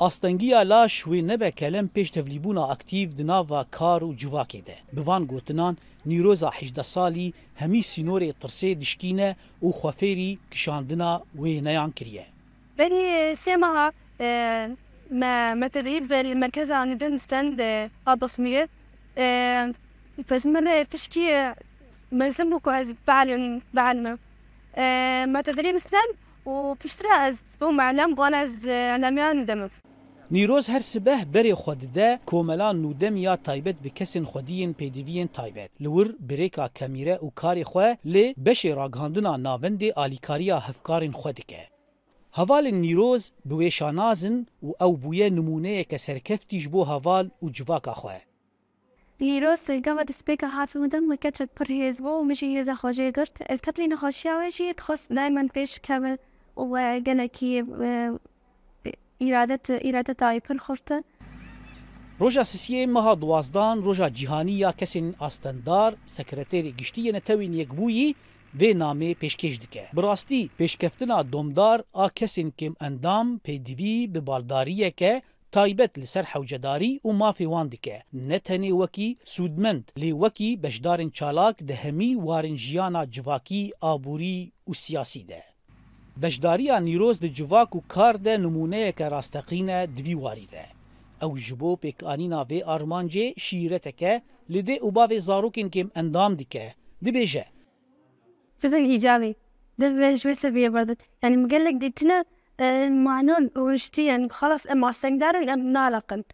Astengiya laş wê nebe kelem pêş tevlîbûna aktîv di nava kar û civakê de. Bi van gotinan nîroza hejdeh salî hemî sînorê tirsê dişkîne û xwe fêrî kişandina wêneyan kiriye. Berî sê meha me metebî bi li merkeza Nidin Stand hat besimîrin. Pez min re tişkî mezin bû ku ez bielînim. Metebî Stand Û piştre ez bûm elem wan ez elemiyan dim. Nîroz her sibeh berê xwe dide komela nûdem ya taybet bi kesên xwedî yên pêdiviyên taybet. Li wir birêka Kamîre û karê xwe li beşê ragihandina navendê alîkariya hevkarên xwe dike. Hevalên Nîroz bi wê şanaz in û ew bûye nimûneyeke serkeftî ji bo heval û civaka xwe. Dîro sê gava destpêka hatî min din, min keçek pir hêz bû û min jî hêza xwe jê girt. Li teplî nexweşiya wê jî dixwest lay min pêş bikeve û we gelekî îrade dayê pir xurtin. Roja sisiyê meha duwazdan Roja Cîhanî ya Kesên Astendar, Sekreterê Giştî yê Netewên Yekbûyî vê namê pêşkêş dike. Bi rastî pêşkeftina domdar a kesên kêmendam pêdivî bi baldariyeke taybet li ser hewcedarî û mafê wan dike, ne tenê wekî sûdmend, lê wekî beşdarên çalak di hemî warên jiyana civakî, aborî û siyasî de. Beşdariya Nîroz di civak û kar de nimûneyeke rasteqîn e di vî warî de. Ew ji bo pêkanîna vê armancê şîreteke li dê û bavê zarokên kêm endam dike, dibêje, Tiştên îcabî dest bi dest ji wê seviyê ve din. Yanî min gelek dîtine manon û hiştî yanî xelas em astengdar in em naliqin.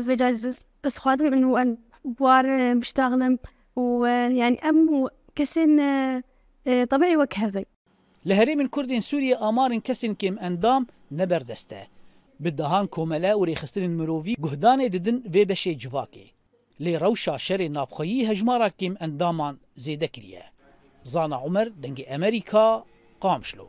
Zira ez dixwazim em û em bi wan re biştexlim û yanî em û kesên tebî wek hev in. Li herêmên Kurd ên Sûriyê amarên kesên kêmendam ne berdest e. Bi dehan komele û rêxistinên mirovî guhdanê didin vê beşê civakê. Lê rewşa şerê navxweyî hejmara kêmendaman zêde kiriye. Zana Umer dengê Emerîka qamşlo.